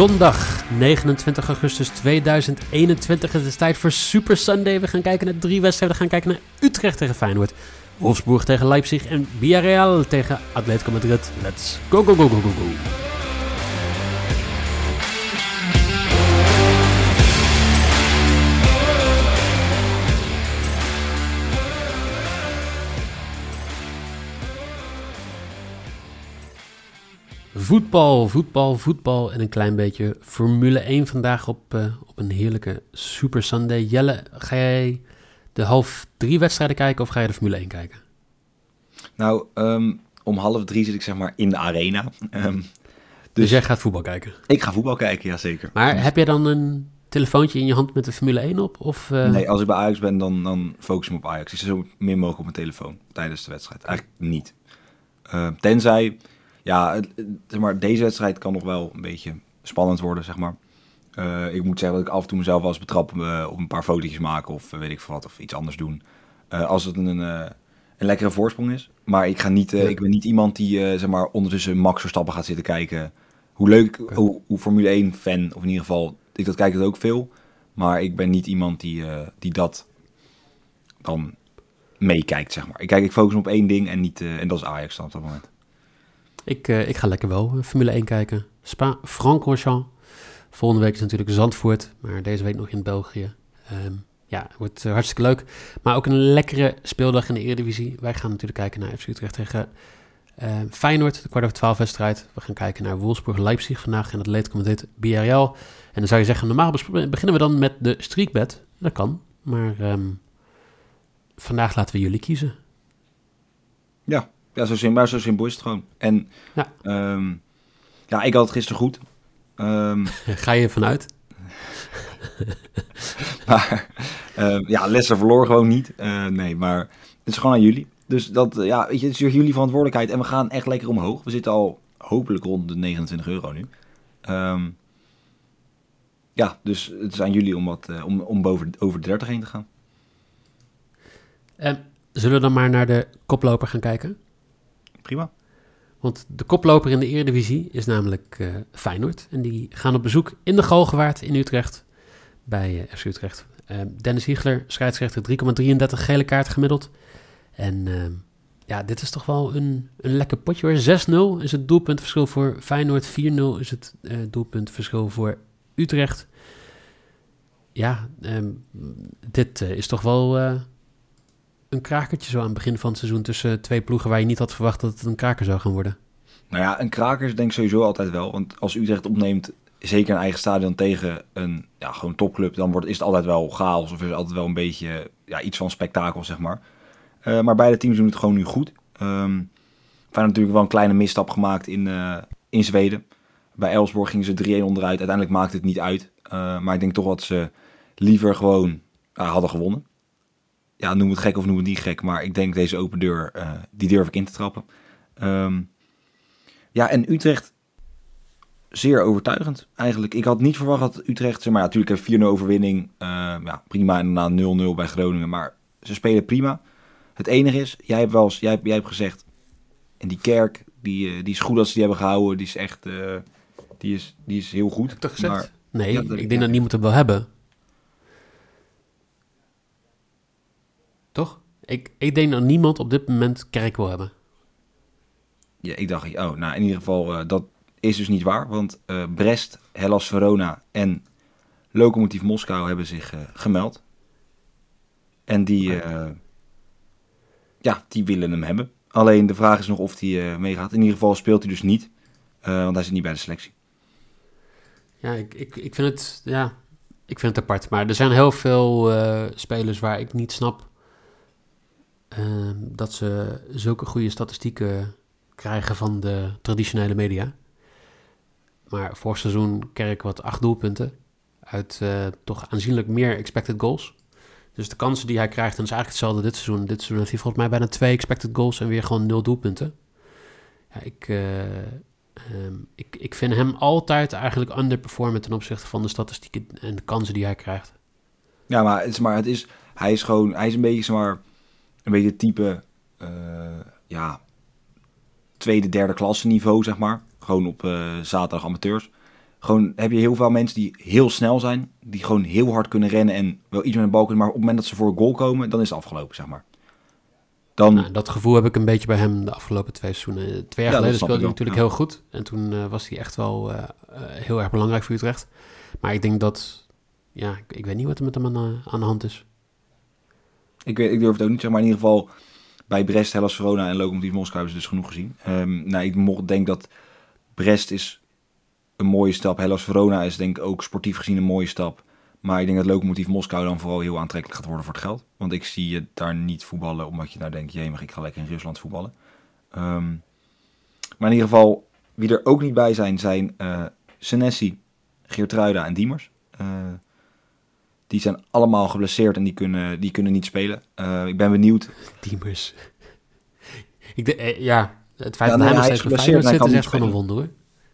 zondag 29 augustus 2021. Het is tijd voor Super Sunday. We gaan kijken naar drie wedstrijden. We gaan kijken naar Utrecht tegen Feyenoord, Wolfsburg tegen Leipzig en Villarreal tegen Atletico Madrid. Let's go, go, go, go, go, go. Voetbal, voetbal, voetbal en een klein beetje Formule 1 vandaag op, uh, op een heerlijke Super Sunday. Jelle, ga jij de half drie wedstrijden kijken of ga je de Formule 1 kijken? Nou, um, om half drie zit ik zeg maar in de arena. Um, dus, dus, jij gaat voetbal kijken? Ik ga voetbal kijken, ja zeker. Maar heb jij dan een telefoontje in je hand met de Formule 1 op? Of, uh... Nee, als ik bij Ajax ben, dan, dan focus ik me op Ajax. Ik zit zo min mogelijk op mijn telefoon tijdens de wedstrijd. Eigenlijk niet. Uh, tenzij ja, zeg maar, deze wedstrijd kan nog wel een beetje spannend worden, zeg maar. Uh, ik moet zeggen dat ik af en toe mezelf wel eens betrap uh, op een paar fotootjes maken of weet ik wat, of iets anders doen. Als het een, een lekkere voorsprong is. Maar ik, ga niet, ik ben niet iemand die zeg maar, ondertussen Max Verstappen gaat zitten kijken. Hoe leuk, okay. hoe, hoe, Formule 1 fan, of in ieder geval, ik dat kijk het ook veel. Maar ik ben niet iemand die, die dat dan meekijkt, zeg maar. Ik kijk, ik focus op één ding en, niet, en dat is Ajax dan op dat moment. Ik, uh, ik ga lekker wel Formule 1 kijken. Spa-Francorchamps. Volgende week is natuurlijk Zandvoort, maar deze week nog in België. Um, ja, wordt uh, hartstikke leuk. Maar ook een lekkere speeldag in de Eredivisie. Wij gaan natuurlijk kijken naar FC Utrecht tegen uh, Feyenoord, de kwart over twaalf wedstrijd. We gaan kijken naar Wolfsburg-Leipzig vandaag en het leed komt dit BRL. En dan zou je zeggen, normaal beginnen we dan met de streakbed. Dat kan, maar um, vandaag laten we jullie kiezen. Ja, ja, zo simpel, zo simpel is het gewoon. En ja, um, ja ik had het gisteren goed. Um, Ga je vanuit? maar, uh, ja, Leicester verloor gewoon niet. Uh, nee, maar het is gewoon aan jullie. Dus dat, ja, weet je, het is jullie verantwoordelijkheid. En we gaan echt lekker omhoog. We zitten al hopelijk rond de 29 euro nu. Um, ja, dus het is aan jullie om, wat, uh, om, om boven, over de 30 heen te gaan. zullen we dan maar naar de koploper gaan kijken? Prima. Want de koploper in de Eredivisie is namelijk uh, Feyenoord. En die gaan op bezoek in de Galgenwaard in Utrecht. Bij uh, FC Utrecht. Uh, Dennis Hiegler, scheidsrechter, 3,33 gele kaart gemiddeld. En ja, dit is toch wel een, een lekker potje hoor. 6-0 is het doelpuntverschil voor Feyenoord. 4-0 is het doelpuntverschil voor Utrecht. Ja, um, dit is toch wel een krakertje zo aan het begin van het seizoen tussen twee ploegen waar je niet had verwacht dat het een kraker zou gaan worden? Nou ja, een kraker denk ik sowieso altijd wel. Want als Utrecht opneemt, zeker een eigen stadion tegen een ja, gewoon topclub, dan wordt, is het altijd wel chaos of is het altijd wel een beetje ja, iets van spektakel, zeg maar. Uh, maar beide teams doen het gewoon nu goed. Um, Fijn natuurlijk wel een kleine misstap gemaakt in, uh, in Zweden. Bij Elsborg gingen ze 3-1 onderuit. Uiteindelijk maakte het niet uit. Uh, maar ik denk toch dat ze liever gewoon hadden gewonnen ja, noem het gek of noem het niet gek, maar ik denk deze open deur, uh, die durf ik in te trappen. Um, ja, en Utrecht, zeer overtuigend eigenlijk. Ik had niet verwacht dat Utrecht, zeg maar, ja, natuurlijk een 4-0 overwinning, uh, ja, prima en daarna 0-0 bij Groningen, maar ze spelen prima. Het enige is, jij hebt wel eens, jij, jij hebt gezegd, en die kerk, die, uh, die is goed als ze die hebben gehouden, die is echt, die, is, die is heel goed. Heb gezegd? Maar, nee, ja, ik denk dat niemand het wil hebben. Toch? Ik, ik denk dat niemand op dit moment kerk wil hebben. Ja, ik dacht, oh, nou in ieder geval, uh, dat is dus niet waar. Want uh, Brest, Hellas Verona en Lokomotief Moskou hebben zich uh, gemeld. En die, ja, die willen hem hebben. Alleen de vraag is nog of hij meegaat. In ieder geval speelt hij dus niet, want hij zit niet bij de selectie. Ja, ik, ik, ik vind het, ja, ik vind het apart. Maar er zijn heel veel spelers waar ik niet snap uh, dat ze zulke goede statistieken krijgen van de traditionele media. Maar vorig seizoen Kerk wat acht doelpunten uit uh, toch aanzienlijk meer expected goals. Dus de kansen die hij krijgt, en is eigenlijk hetzelfde dit seizoen. Dit seizoen heeft hij volgens mij bijna twee expected goals en weer gewoon nul doelpunten. Ja, ik, uh, um, ik, ik vind hem altijd eigenlijk underperformen ten opzichte van de statistieken en de kansen die hij krijgt. Ja, maar het is, maar het is hij is gewoon, hij is een beetje, maar een beetje type, uh, ja, tweede, derde klasse niveau, zeg maar. Gewoon op uh, zaterdag amateurs. gewoon heb je heel veel mensen die heel snel zijn, die gewoon heel hard kunnen rennen en wel iets met een bal kunnen, maar op het moment dat ze voor een goal komen, dan is het afgelopen, zeg maar. Dan, Nou, dat gevoel heb ik een beetje bij hem de afgelopen twee seizoenen. Twee jaar Ja, geleden speelde hij natuurlijk ja. heel goed. En toen eh, was hij echt wel eh, eh, heel erg belangrijk voor Utrecht. Maar ik denk dat... Ja, ik, ik weet niet wat er met hem aan de hand is. Ik, weet, ik durf het ook niet, zeg maar in ieder geval bij Brest, Hellas Verona en Lokomotiv Moskou hebben ze dus genoeg gezien. Ehm nou, ik denk dat Brest is een mooie stap, Hellas Verona is denk ik ook sportief gezien een mooie stap. Maar ik denk dat Lokomotiv Moskou dan vooral heel aantrekkelijk gaat worden voor het geld. Want ik zie je daar niet voetballen omdat je nou denkt, jee, ik ga lekker in Rusland voetballen. Ehm, maar in ieder geval, wie er ook niet bij zijn, zijn eh Senesi, Geertruida en Diemers. Eh, die zijn allemaal geblesseerd en die kunnen, die kunnen niet spelen. Eh, ik ben benieuwd. Teamers. ik de, eh, ja, het feit Ja, dat nee, hij nog steeds is geblesseerd zit is echt gewoon een wonder hoor.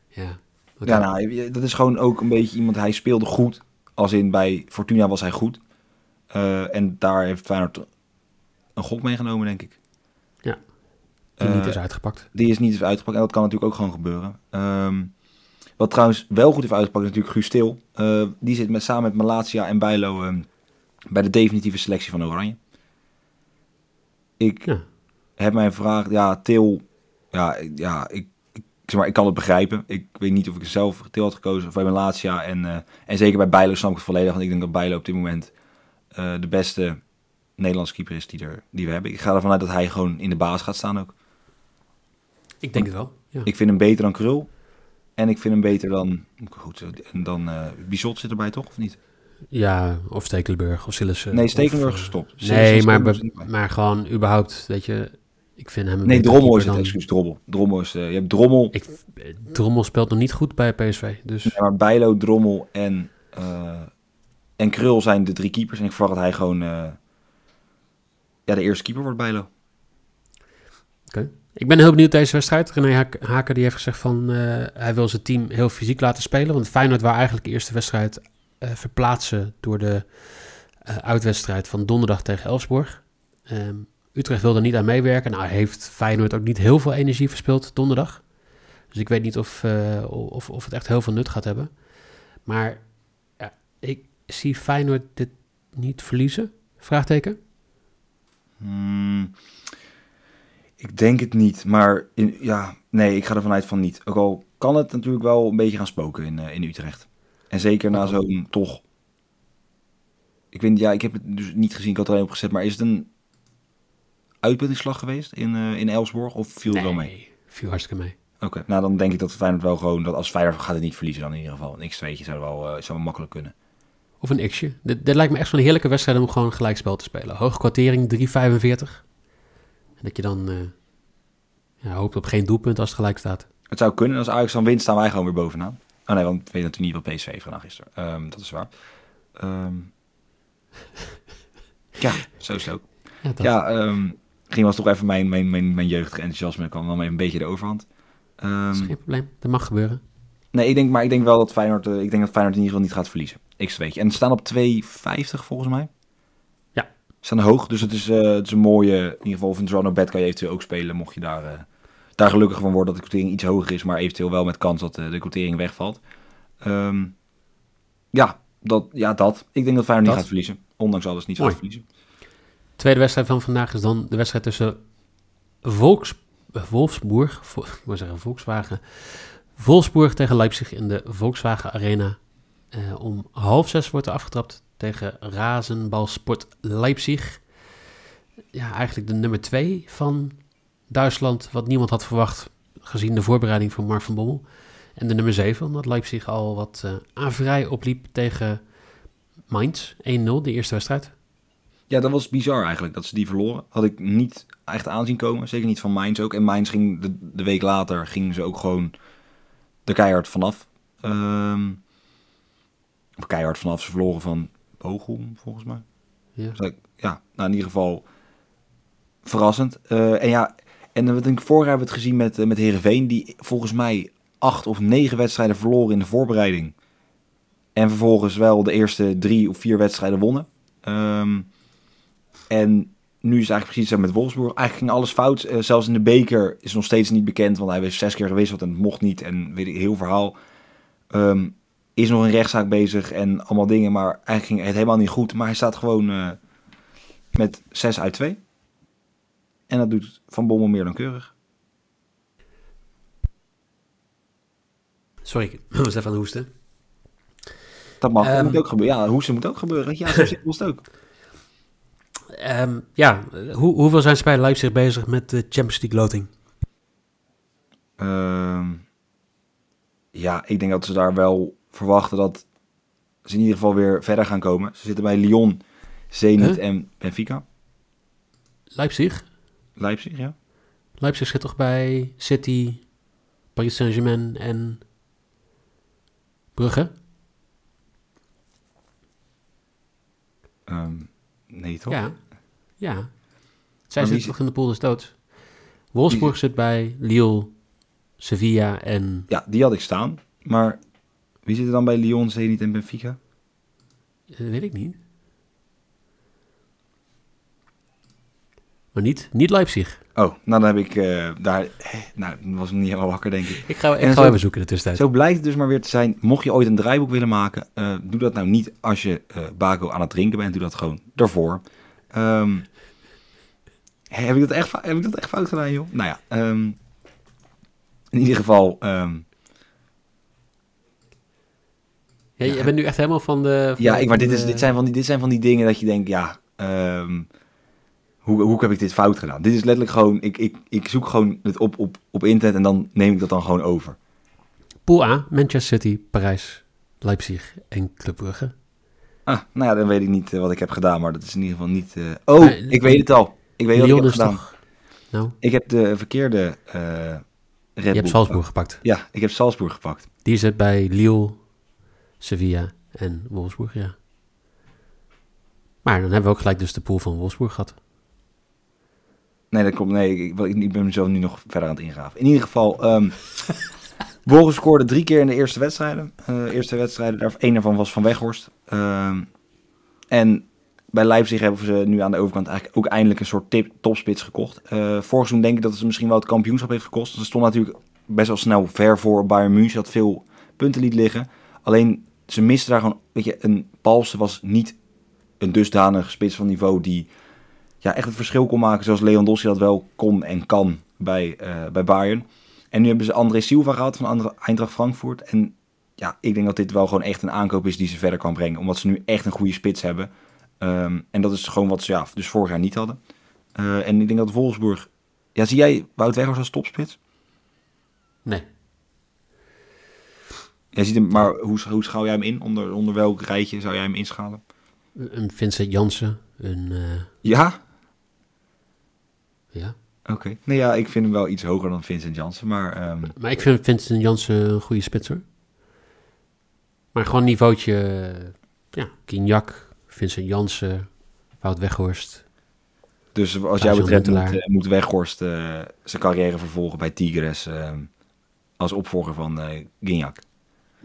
Ja. Ja, nou, dat is gewoon ook een beetje iemand. Hij speelde goed. Als in bij Fortuna was hij goed. Eh, en daar heeft Feyenoord een gok meegenomen, denk ik. Ja, Die niet is uitgepakt. Die is niet eens uitgepakt. En dat kan natuurlijk ook gewoon gebeuren. Ehm, wat trouwens wel goed heeft uitgepakt is natuurlijk Guus Til. Eh, die zit met, samen met Malatia en Bijlo ehm, bij de definitieve selectie van Oranje. Ik Ja. heb mij gevraagd, ja, Til, ja, ik- ja ik, ik, zeg maar, ik kan het begrijpen. Ik weet niet of ik zelf Til had gekozen of bij Malatia. En, eh, en zeker bij Bijlo snap ik het volledig. Want ik denk dat Bijlo op dit moment eh, de beste Nederlandse keeper is die, er, die we hebben. Ik ga ervan uit dat hij gewoon in de baas gaat staan ook. Ik denk het wel. Ja. Ik vind hem beter dan Krul. En ik vind hem beter dan... Goed, en dan eh Bizot zit erbij toch, of niet? Ja, of Stekelenburg of Sillissen. nee, Stekelenburg eh, is gestopt. Nee, maar, be- maar gewoon überhaupt, weet je, ik vind hem Nee, Drommel is het, dan- excuus, Drommel. Drommel is... eh, je hebt Drommel, Ik, Drommel speelt nog niet goed bij PSV, dus ja, maar Bijlo, Drommel en, en Krul zijn de drie keepers. En ik verwacht dat hij gewoon ja, de eerste keeper wordt, Bijlo. Ik ben heel benieuwd deze wedstrijd. René Haker die heeft gezegd van, eh, hij wil zijn team heel fysiek laten spelen, want Feyenoord wou eigenlijk de eerste wedstrijd eh, verplaatsen door de eh, uitwedstrijd van donderdag tegen Elfsborg. Ehm, Utrecht wilde niet aan meewerken. Nou heeft Feyenoord ook niet heel veel energie verspild donderdag. Dus ik weet niet of, of, of het echt heel veel nut gaat hebben. Maar ja, ik zie Feyenoord dit niet verliezen? Vraagteken? Hmm, ik denk het niet, maar in, ja, nee, ik ga ervan uit van niet. Ook al kan het natuurlijk wel een beetje gaan spoken in, eh, in Utrecht. En zeker na zo'n toch... Ik weet, ja, ik heb het dus niet gezien, ik had er alleen op gezet, maar is het een uitputtingsslag geweest in, eh in Elsborg of viel het wel mee? viel hartstikke mee. Oké, nou dan denk ik dat Feyenoord wel gewoon, dat als Feyenoord gaat het niet verliezen dan in ieder geval. Een x2'tje zou wel, eh, zou wel makkelijk kunnen. Of een x'je. Dit, dit lijkt me echt zo'n heerlijke wedstrijd om gewoon gelijkspel te spelen. Hoge kwartering, 3,45. Dat je dan eh, ja, hoopt op geen doelpunt als het gelijk staat. Het zou kunnen, als Ajax dan wint, staan wij gewoon weer bovenaan. Oh nee, want we weten natuurlijk niet wat PSV heeft gedaan gisteren. Ehm, dat is waar. Ehm, ja, zo is het ook. Ja. Ja, ehm, ging was toch even mijn, mijn, mijn, mijn jeugdige enthousiasme kwam wel even een beetje de overhand. Dat is geen probleem. Dat mag gebeuren. nee, ik denk, maar ik denk wel dat Feyenoord, eh, ik denk dat Feyenoord in ieder geval niet gaat verliezen. x weet je. En ze staan op 2,50 volgens mij. Staan hoog, dus het is, eh, het is een mooie, in ieder geval of een draw no bet kan je eventueel ook spelen, mocht je daar, eh, daar gelukkig van worden dat de quotering iets hoger is, maar eventueel wel met kans dat eh, de quotering wegvalt. Ehm, ja, dat, ja, dat. Ik denk dat Feyenoord niet gaat verliezen. Ondanks alles niet Mooi. gaat verliezen. Tweede wedstrijd van vandaag is dan de wedstrijd tussen Volks, Wolfsburg, ik zeggen Volkswagen, Wolfsburg tegen Leipzig in de Volkswagen Arena. Om half zes wordt er afgetrapt tegen Razenbalsport Leipzig. Ja, eigenlijk de nummer twee van Duitsland, wat niemand had verwacht gezien de voorbereiding van Mark van Bommel. En de nummer 7, omdat Leipzig al wat eh averij opliep tegen Mainz. 1-0, de eerste wedstrijd. Ja, dat was bizar eigenlijk, dat ze die verloren. Had ik niet echt aanzien komen. Zeker niet van Mainz ook. En Mainz ging de, de week later, gingen ze ook gewoon de keihard vanaf. Ehm of keihard vanaf, ze verloren van Volgens mij. Ja. Dus ja, nou in ieder geval verrassend. Eh, en ja, en wat ik vorig jaar hebben we het gezien met, eh, met Heerenveen, die volgens mij acht of negen wedstrijden verloren in de voorbereiding. En vervolgens wel de eerste drie of vier wedstrijden wonnen. Ehm, en nu is het eigenlijk precies hetzelfde met Wolfsburg. Eigenlijk ging alles fout. Eh, zelfs in de beker is nog steeds niet bekend, want hij heeft zes keer gewisseld en het mocht niet. En weet ik, heel verhaal. Ehm, is nog een rechtszaak bezig en allemaal dingen, maar eigenlijk ging het helemaal niet goed. Maar hij staat gewoon eh, met 6 uit 2. En dat doet Van Bommel meer dan keurig. Sorry, ik was even aan het hoesten. Dat mag, dat Ehm. moet ook gebeuren. Ja, hoesten moet ook gebeuren. Ja, zo is het ook. Ehm, ja, hoe, hoeveel zijn ze bij Leipzig bezig met de Champions League loting? Ehm, ja, ik denk dat ze daar wel verwachten dat ze in ieder geval weer verder gaan komen. Ze zitten bij Lyon, Zenit Huh? en Benfica. Leipzig? Leipzig, ja. Leipzig zit toch bij City, Paris Saint-Germain en Brugge? Ehm, nee, toch? Ja. Ja. Zij zitten zit- toch in de pool des doods? Wolfsburg zit bij Lille, Sevilla en... Ja, die had ik staan. Maar wie zit er dan bij Lyon, Zenit en Benfica? eh, weet ik niet. Maar niet, niet Leipzig. Oh, nou dan heb ik eh, daar... eh, Nou, was ik niet helemaal wakker, denk ik. Ik ga, ik En ga zo- even zoeken in de tussentijd. Zo blijkt het dus maar weer te zijn. Mocht je ooit een draaiboek willen maken, doe dat nou niet als je bako aan het drinken bent. Doe dat gewoon daarvoor. Ehm, heb, ik dat echt, heb ik dat echt fout gedaan, joh? Nou ja, ehm, in ieder geval... ehm, Ja, je bent nu echt helemaal van de... van ja, ik, maar dit, is, dit, zijn van die, dit zijn van die dingen dat je denkt, ja... ehm, hoe, hoe heb ik dit fout gedaan? Dit is letterlijk gewoon... Ik, ik, ik zoek gewoon het op, op, op internet en dan neem ik dat dan gewoon over. Pool A, Manchester City, Parijs, Leipzig en Club Brugge. Ah, nou ja, dan weet ik niet eh, wat ik heb gedaan, maar dat is in ieder geval niet... eh, Oh, Maar, ik weet het al. Ik weet wat ik heb gedaan. toch... Nou, Ik heb de verkeerde eh Red je hebt Salzburg gepakt. gepakt. Ja, ik heb Salzburg gepakt. Die zit bij Lille, Sevilla en Wolfsburg, ja. Maar dan hebben we ook gelijk dus de pool van Wolfsburg gehad. Nee, dat komt. Nee, ik, ik, ben mezelf nu nog verder aan het ingraven. In ieder geval, Wolves scoorde drie keer in de eerste wedstrijden. Eh eerste wedstrijden, daar, één daarvan was van Weghorst. Ehm, en bij Leipzig hebben ze nu aan de overkant eigenlijk ook eindelijk een soort tip, topspits gekocht. Eh vorig seizoen denk ik dat ze misschien wel het kampioenschap heeft gekost. Ze stond natuurlijk best wel snel ver voor Bayern München, dat veel punten liet liggen. Alleen ze misten daar gewoon, weet je, een Palsen was niet een dusdanig spits van niveau die ja, echt het verschil kon maken zoals Lewandowski dat wel kon en kan bij, eh, bij Bayern. En nu hebben ze André Silva gehad van Eintracht Frankfurt. En ja, ik denk dat dit wel gewoon echt een aankoop is die ze verder kan brengen. Omdat ze nu echt een goede spits hebben. Ehm, en dat is gewoon wat ze ja, dus vorig jaar niet hadden. Eh, en ik denk dat Wolfsburg... Ja, zie jij Wout Weghorst als topspits? Nee. Jij ziet hem, maar hoe, hoe schouw jij hem in? Onder, onder welk rijtje zou jij hem inschalen? Een Vincent Jansen, een... eh, Ja? ja. Oké. Nee, ja, ik vind hem wel iets hoger dan Vincent Janssen. Maar ehm, Maar ik vind Vincent Jansen een goede spits hoor. Maar gewoon niveautje... eh, Ja, Kinjak, Vincent Jansen, Wout Weghorst. Dus als zo'n betreft moet, eh, moet Weghorst eh, zijn carrière vervolgen bij Tigres eh, als opvolger van Gignac.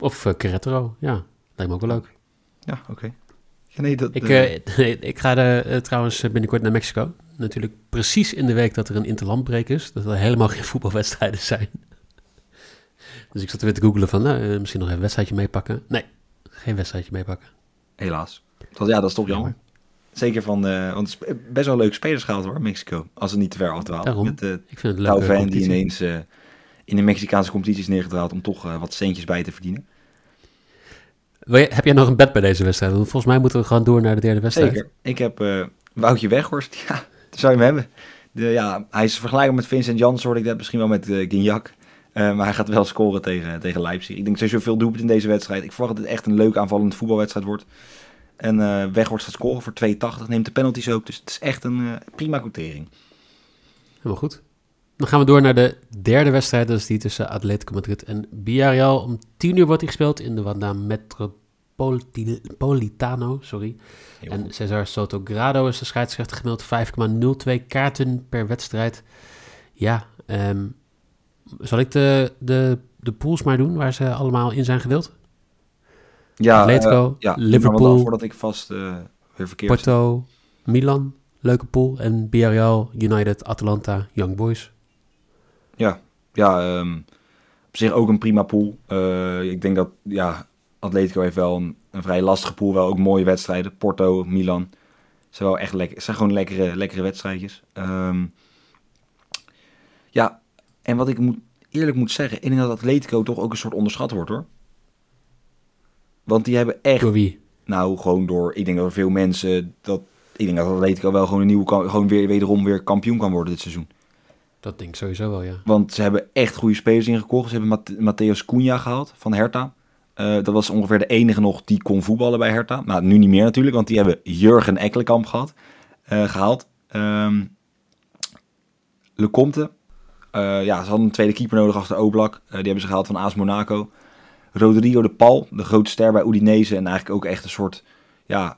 Of uh, Querétaro, ja. Lijkt me ook wel leuk. Ja, oké. Ja, nee, dat, Ik, eh, eh, ik ga eh, trouwens eh, binnenkort naar Mexico. Natuurlijk precies in de week dat er een interlandbreek is. Dat er helemaal geen voetbalwedstrijden zijn. dus ik zat weer te googelen van, nou, eh, misschien nog even een wedstrijdje meepakken. Nee, geen wedstrijdje meepakken. helaas. Dat, ja, dat is toch jammer. Zeker van, eh, want het is best wel leuke spelers gehaald hoor, Mexico. Als het niet te ver afdwaalt. Daarom. Met uh, Ik vind het Van die ineens eh, in de Mexicaanse competities neergedraald om toch eh, wat centjes bij te verdienen. Heb jij nog een bed bij deze wedstrijd? Want volgens mij moeten we gewoon door naar de derde wedstrijd. Zeker. Ik heb eh, Woutje Weghorst. Ja, dat zou je hem hebben. De, ja, hij is vergelijkbaar met Vincent Jans, hoorde ik dat misschien wel met uh, Gignac. Uh, maar hij gaat wel scoren tegen, tegen Leipzig. Ik denk sowieso veel doelpunt in deze wedstrijd. Ik verwacht dat het echt een leuk aanvallend voetbalwedstrijd wordt. En uh, Weghorst gaat scoren voor 2,80. Neemt de penalties ook. Dus het is echt een uh, prima quotering. Helemaal goed. Dan gaan we door naar de derde wedstrijd. Dat is die tussen Atletico Madrid en Villarreal. Om 10 uur wordt die gespeeld in de Wanda Metropolitano. Sorry. Heel en goed. Cesar Soto Grado is de scheidsrechter gemiddeld 5,02 kaarten per wedstrijd. Ja, ehm, zal ik de, de, de pools maar doen waar ze allemaal in zijn gedeeld? Ja, Atletico, uh, ja, Liverpool, voordat ik vast uh, weer verkeerd Porto, Milan, leuke pool. En Villarreal, United, Atalanta, Young Boys. Ja, ja um, op zich ook een prima pool. Eh, ik denk dat ja, Atletico heeft wel een, een vrij lastige pool. Wel ook mooie wedstrijden. Porto, Milan. Zijn wel echt lekker. zijn gewoon lekkere, lekkere wedstrijdjes. Ehm, ja, en wat ik moet, eerlijk moet zeggen, ik denk dat Atletico toch ook een soort onderschat wordt hoor. Want die hebben echt. Door wie? Nou, gewoon door. Ik denk dat er veel mensen. Dat, ik denk dat Atletico wel gewoon een nieuwe. Gewoon weer wederom weer kampioen kan worden dit seizoen. Dat denk ik sowieso wel, ja. Want ze hebben echt goede spelers ingekocht. Ze hebben Matthäus Cunha gehaald van Hertha. Eh, dat was ongeveer de enige nog die kon voetballen bij Hertha. Nou, nu niet meer natuurlijk, want die hebben Jurgen Ekkelenkamp gehad, eh, gehaald. Ehm Le Comte. Eh, ja, ze hadden een tweede keeper nodig achter Oblak. Die hebben ze gehaald van AS Monaco. Rodrigo de Pal, de grote ster bij Udinese. En eigenlijk ook echt een soort, ja,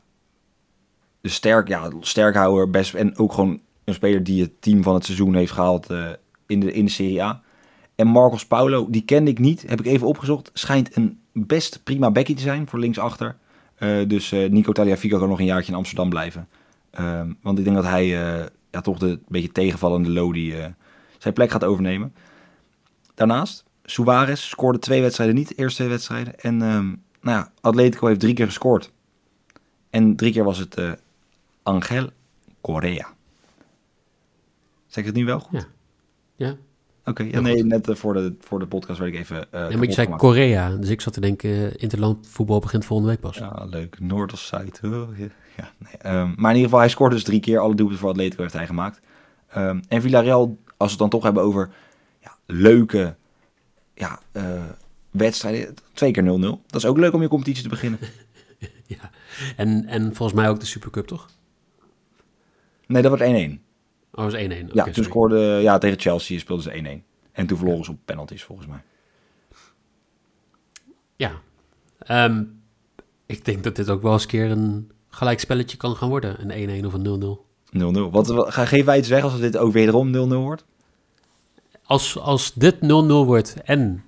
sterk, ja, sterkhouder. Best, en ook gewoon een speler die het team van het seizoen heeft gehaald eh, in, de, in de Serie A. En Marcos Paulo, die kende ik niet, heb ik even opgezocht. Schijnt een best prima bekkie te zijn voor linksachter. Eh dus eh, Nico Taliafico kan nog een jaartje in Amsterdam blijven. Ehm, want ik denk dat hij ja, toch de beetje tegenvallende Lodi zijn plek gaat overnemen. Daarnaast, Suarez scoorde twee wedstrijden niet, eerste twee wedstrijden. En ehm, nou ja, Atletico heeft drie keer gescoord. En drie keer was het Angel Correa. Zeg ik het nu wel goed? Ja. Ja. Oké, ja, nee, goed. net eh, voor, de, voor de podcast werd ik even. eh ja maar je zei gemaakt. Korea, dus ik zat te denken, eh, interland voetbal begint volgende week pas. Ja, leuk. Noord of Zuid. Oh, ja. Ja, nee. Ehm, maar in ieder geval, hij scoorde dus drie keer. Alle doelpunten voor Atletico heeft hij gemaakt. Ehm, en Villarreal, als we het dan toch hebben over ja, leuke ja, wedstrijden. Twee keer 0-0. Dat is ook leuk om je competitie te beginnen. Ja. En, en volgens mij ook de Supercup, toch? Nee, dat wordt 1-1. Oh, is 1-1. Oké, ja, toen sorry. scoorde ja, tegen Chelsea speelden ze 1-1. En toen verloren ze op penalties, volgens mij. Ja. Ehm, ik denk dat dit ook wel eens een keer een gelijk spelletje kan gaan worden. Een 1-1 of een 0-0. 0-0. Wat, wat, geven wij iets weg als dit ook wederom 0-0 wordt? Als, als dit 0-0 wordt en...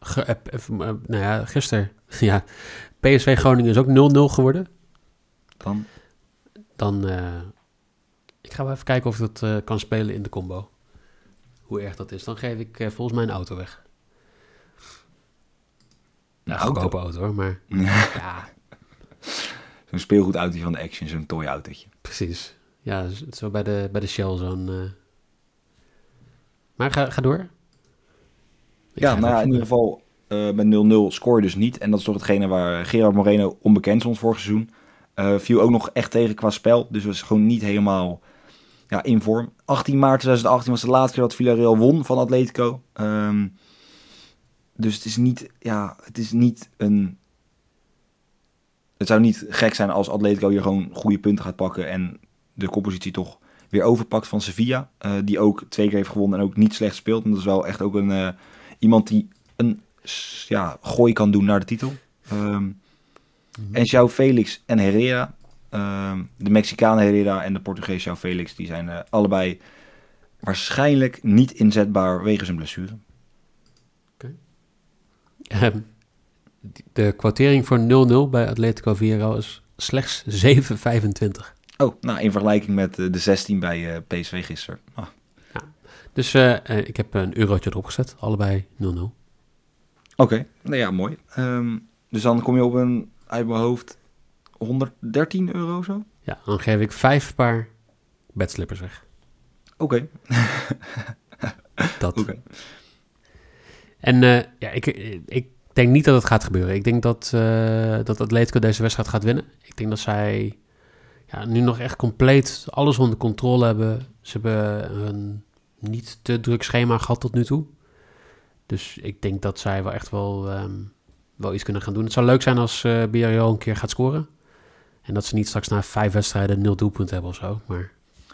ge- eh, nou ja, gisteren... ja, PSV Groningen is ook 0-0 geworden. Dan Dan... eh, ik ga wel even kijken of ik dat eh, kan spelen in de combo. Hoe erg dat is. Dan geef ik eh, volgens mij een auto weg. Een Een auto? goedkope auto hoor, maar... ja, zo'n speelgoedautootje van de Action, zo'n toy autootje. Precies. Ja, zo bij de, bij de Shell zo'n... eh. Maar ga, ga door. Ik Ja, nou in ieder geval met 0-0 scoor je dus niet. En dat is toch hetgene waar Gerard Moreno onbekend stond vorig seizoen. Eh, viel ook nog echt tegen qua spel. Dus was gewoon niet helemaal ja, in vorm. 18 maart 2018 was de laatste keer dat Villarreal won van Atletico. Ehm, dus het is niet, ja, het is niet een... Het zou niet gek zijn als Atletico hier gewoon goede punten gaat pakken en de koppositie toch weer overpakt van Sevilla. eh, die ook twee keer heeft gewonnen en ook niet slecht speelt. En dat is wel echt ook een, eh, iemand die een ja, gooi kan doen naar de titel. Ehm, En João Felix en Herrera. Ehm, de Mexicaan Herrera en de Portugees João Felix. Die zijn eh, allebei waarschijnlijk niet inzetbaar wegens een blessure. Ehm, de quotering voor 0-0 bij Atletico Villarreal is slechts 7,25. Oh, nou in vergelijking met eh, de 16 bij eh, PSV gisteren. Ah, Dus eh, ik heb een eurotje erop gezet. Allebei 0-0. Oké, nou ja, mooi. Ehm, dus dan kom je op een, uit mijn hoofd, 113 euro zo? Ja, dan geef ik vijf paar bedslippers weg. Oké, Dat. oké. En eh, ja, ik, ik denk niet dat het gaat gebeuren. Ik denk dat, eh, dat Atletico deze wedstrijd gaat winnen. Ik denk dat zij ja, nu nog echt compleet alles onder controle hebben. Ze hebben een niet te druk schema gehad tot nu toe. Dus ik denk dat zij wel echt wel, ehm, wel iets kunnen gaan doen. Het zou leuk zijn als Villarreal een keer gaat scoren. En dat ze niet straks na vijf wedstrijden nul doelpunten hebben of zo. Maar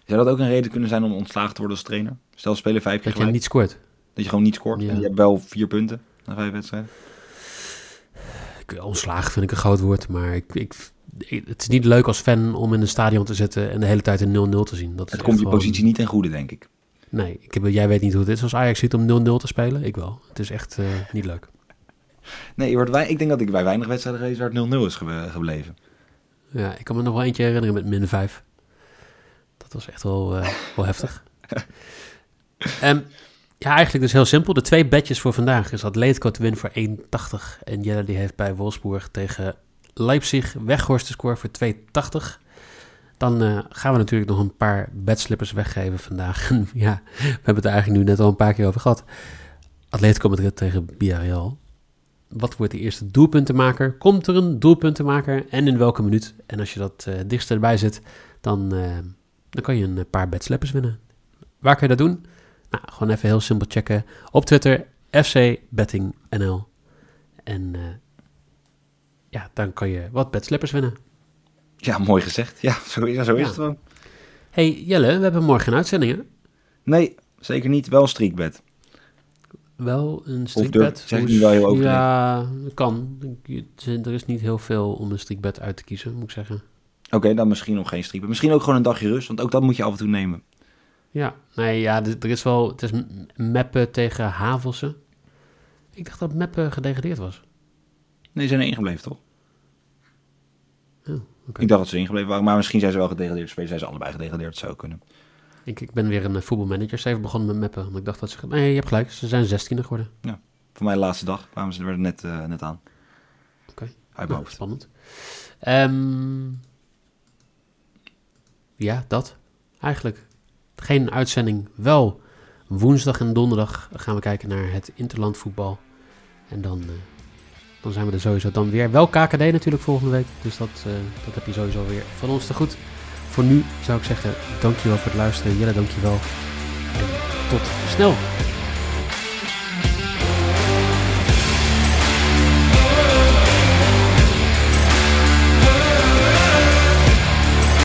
Zou dat ook een reden kunnen zijn om ontslagen te worden als trainer? Stel, spelen vijf keer dat je niet scoort. dat je gewoon niet scoort. Ja. En je hebt wel vier punten na vijf wedstrijden. Ontslagen vind ik een groot woord, maar ik, ik, het is niet leuk als fan om in een stadion te zitten en de hele tijd een 0-0 te zien. Dat Het komt je gewoon- positie niet ten goede, denk ik. Nee, ik heb, jij weet niet hoe het is als Ajax ziet om 0-0 te spelen. Ik wel. Het is echt eh, niet leuk. Nee, wordt wij, ik denk dat ik bij weinig wedstrijden geweest waar het 0-0 is ge- gebleven. Ja, ik kan me nog wel eentje herinneren met min 5. Dat was echt wel, eh, wel heftig. Ehm, Ja, eigenlijk dus heel simpel. De twee bedjes voor vandaag is Atletico te winnen voor 1,80. En Jelle die heeft bij Wolfsburg tegen Leipzig Weghorst te score voor 2,80. Dan uh, gaan we natuurlijk nog een paar bedslippers weggeven vandaag. ja, we hebben het er eigenlijk nu net al een paar keer over gehad. Atletico Madrid tegen Villarreal. Wat wordt de eerste doelpuntenmaker? Komt er een doelpuntenmaker en in welke minuut? En als je dat uh, dichtst erbij zit, dan, uh, dan kan je een paar bedslippers winnen. Waar kan je dat doen? Nou, gewoon even heel simpel checken. Op Twitter, FC Betting NL. En ja, dan kan je wat bedslippers winnen. Ja, mooi gezegd. Ja, zo, ja, zo is het gewoon. hey, Jelle, we hebben morgen een uitzending, hè? Nee, zeker niet. Wel streakbed. Wel een streakbed? Zeg niet wel heel over. Ja, kan. Er is niet heel veel om een streakbed uit te kiezen, moet ik zeggen. Oké, okay, dan misschien nog geen streakbed. Misschien ook gewoon een dagje rust, want ook dat moet je af en toe nemen. Ja, nee, ja, er is wel... Het is Meppen tegen Havelse. Ik dacht dat Meppen gedegradeerd was. Nee, ze zijn ingebleven, toch? Oh, okay. Ik dacht dat ze ingebleven waren, maar misschien zijn ze wel gedegradeerd. Spelen zijn ze allebei gedegradeerd, zou kunnen. Ik, ik ben weer een voetbalmanager. Even begonnen met Meppen. Want ik dacht dat ze... Nee, je hebt gelijk. Ze zijn 16 geworden. Ja, voor mij de laatste dag kwamen ze er net, uh, net aan. Oké. Okay. Hoofd. Spannend. Um, ja, dat. Eigenlijk geen uitzending. Wel woensdag en donderdag gaan we kijken naar het interlandvoetbal. En dan, uh, dan zijn we er sowieso dan weer. Wel KKD natuurlijk volgende week. Dus dat, uh, dat heb je sowieso weer van ons te goed. Voor nu zou ik zeggen, dankjewel voor het luisteren. Jelle, dankjewel. En tot snel.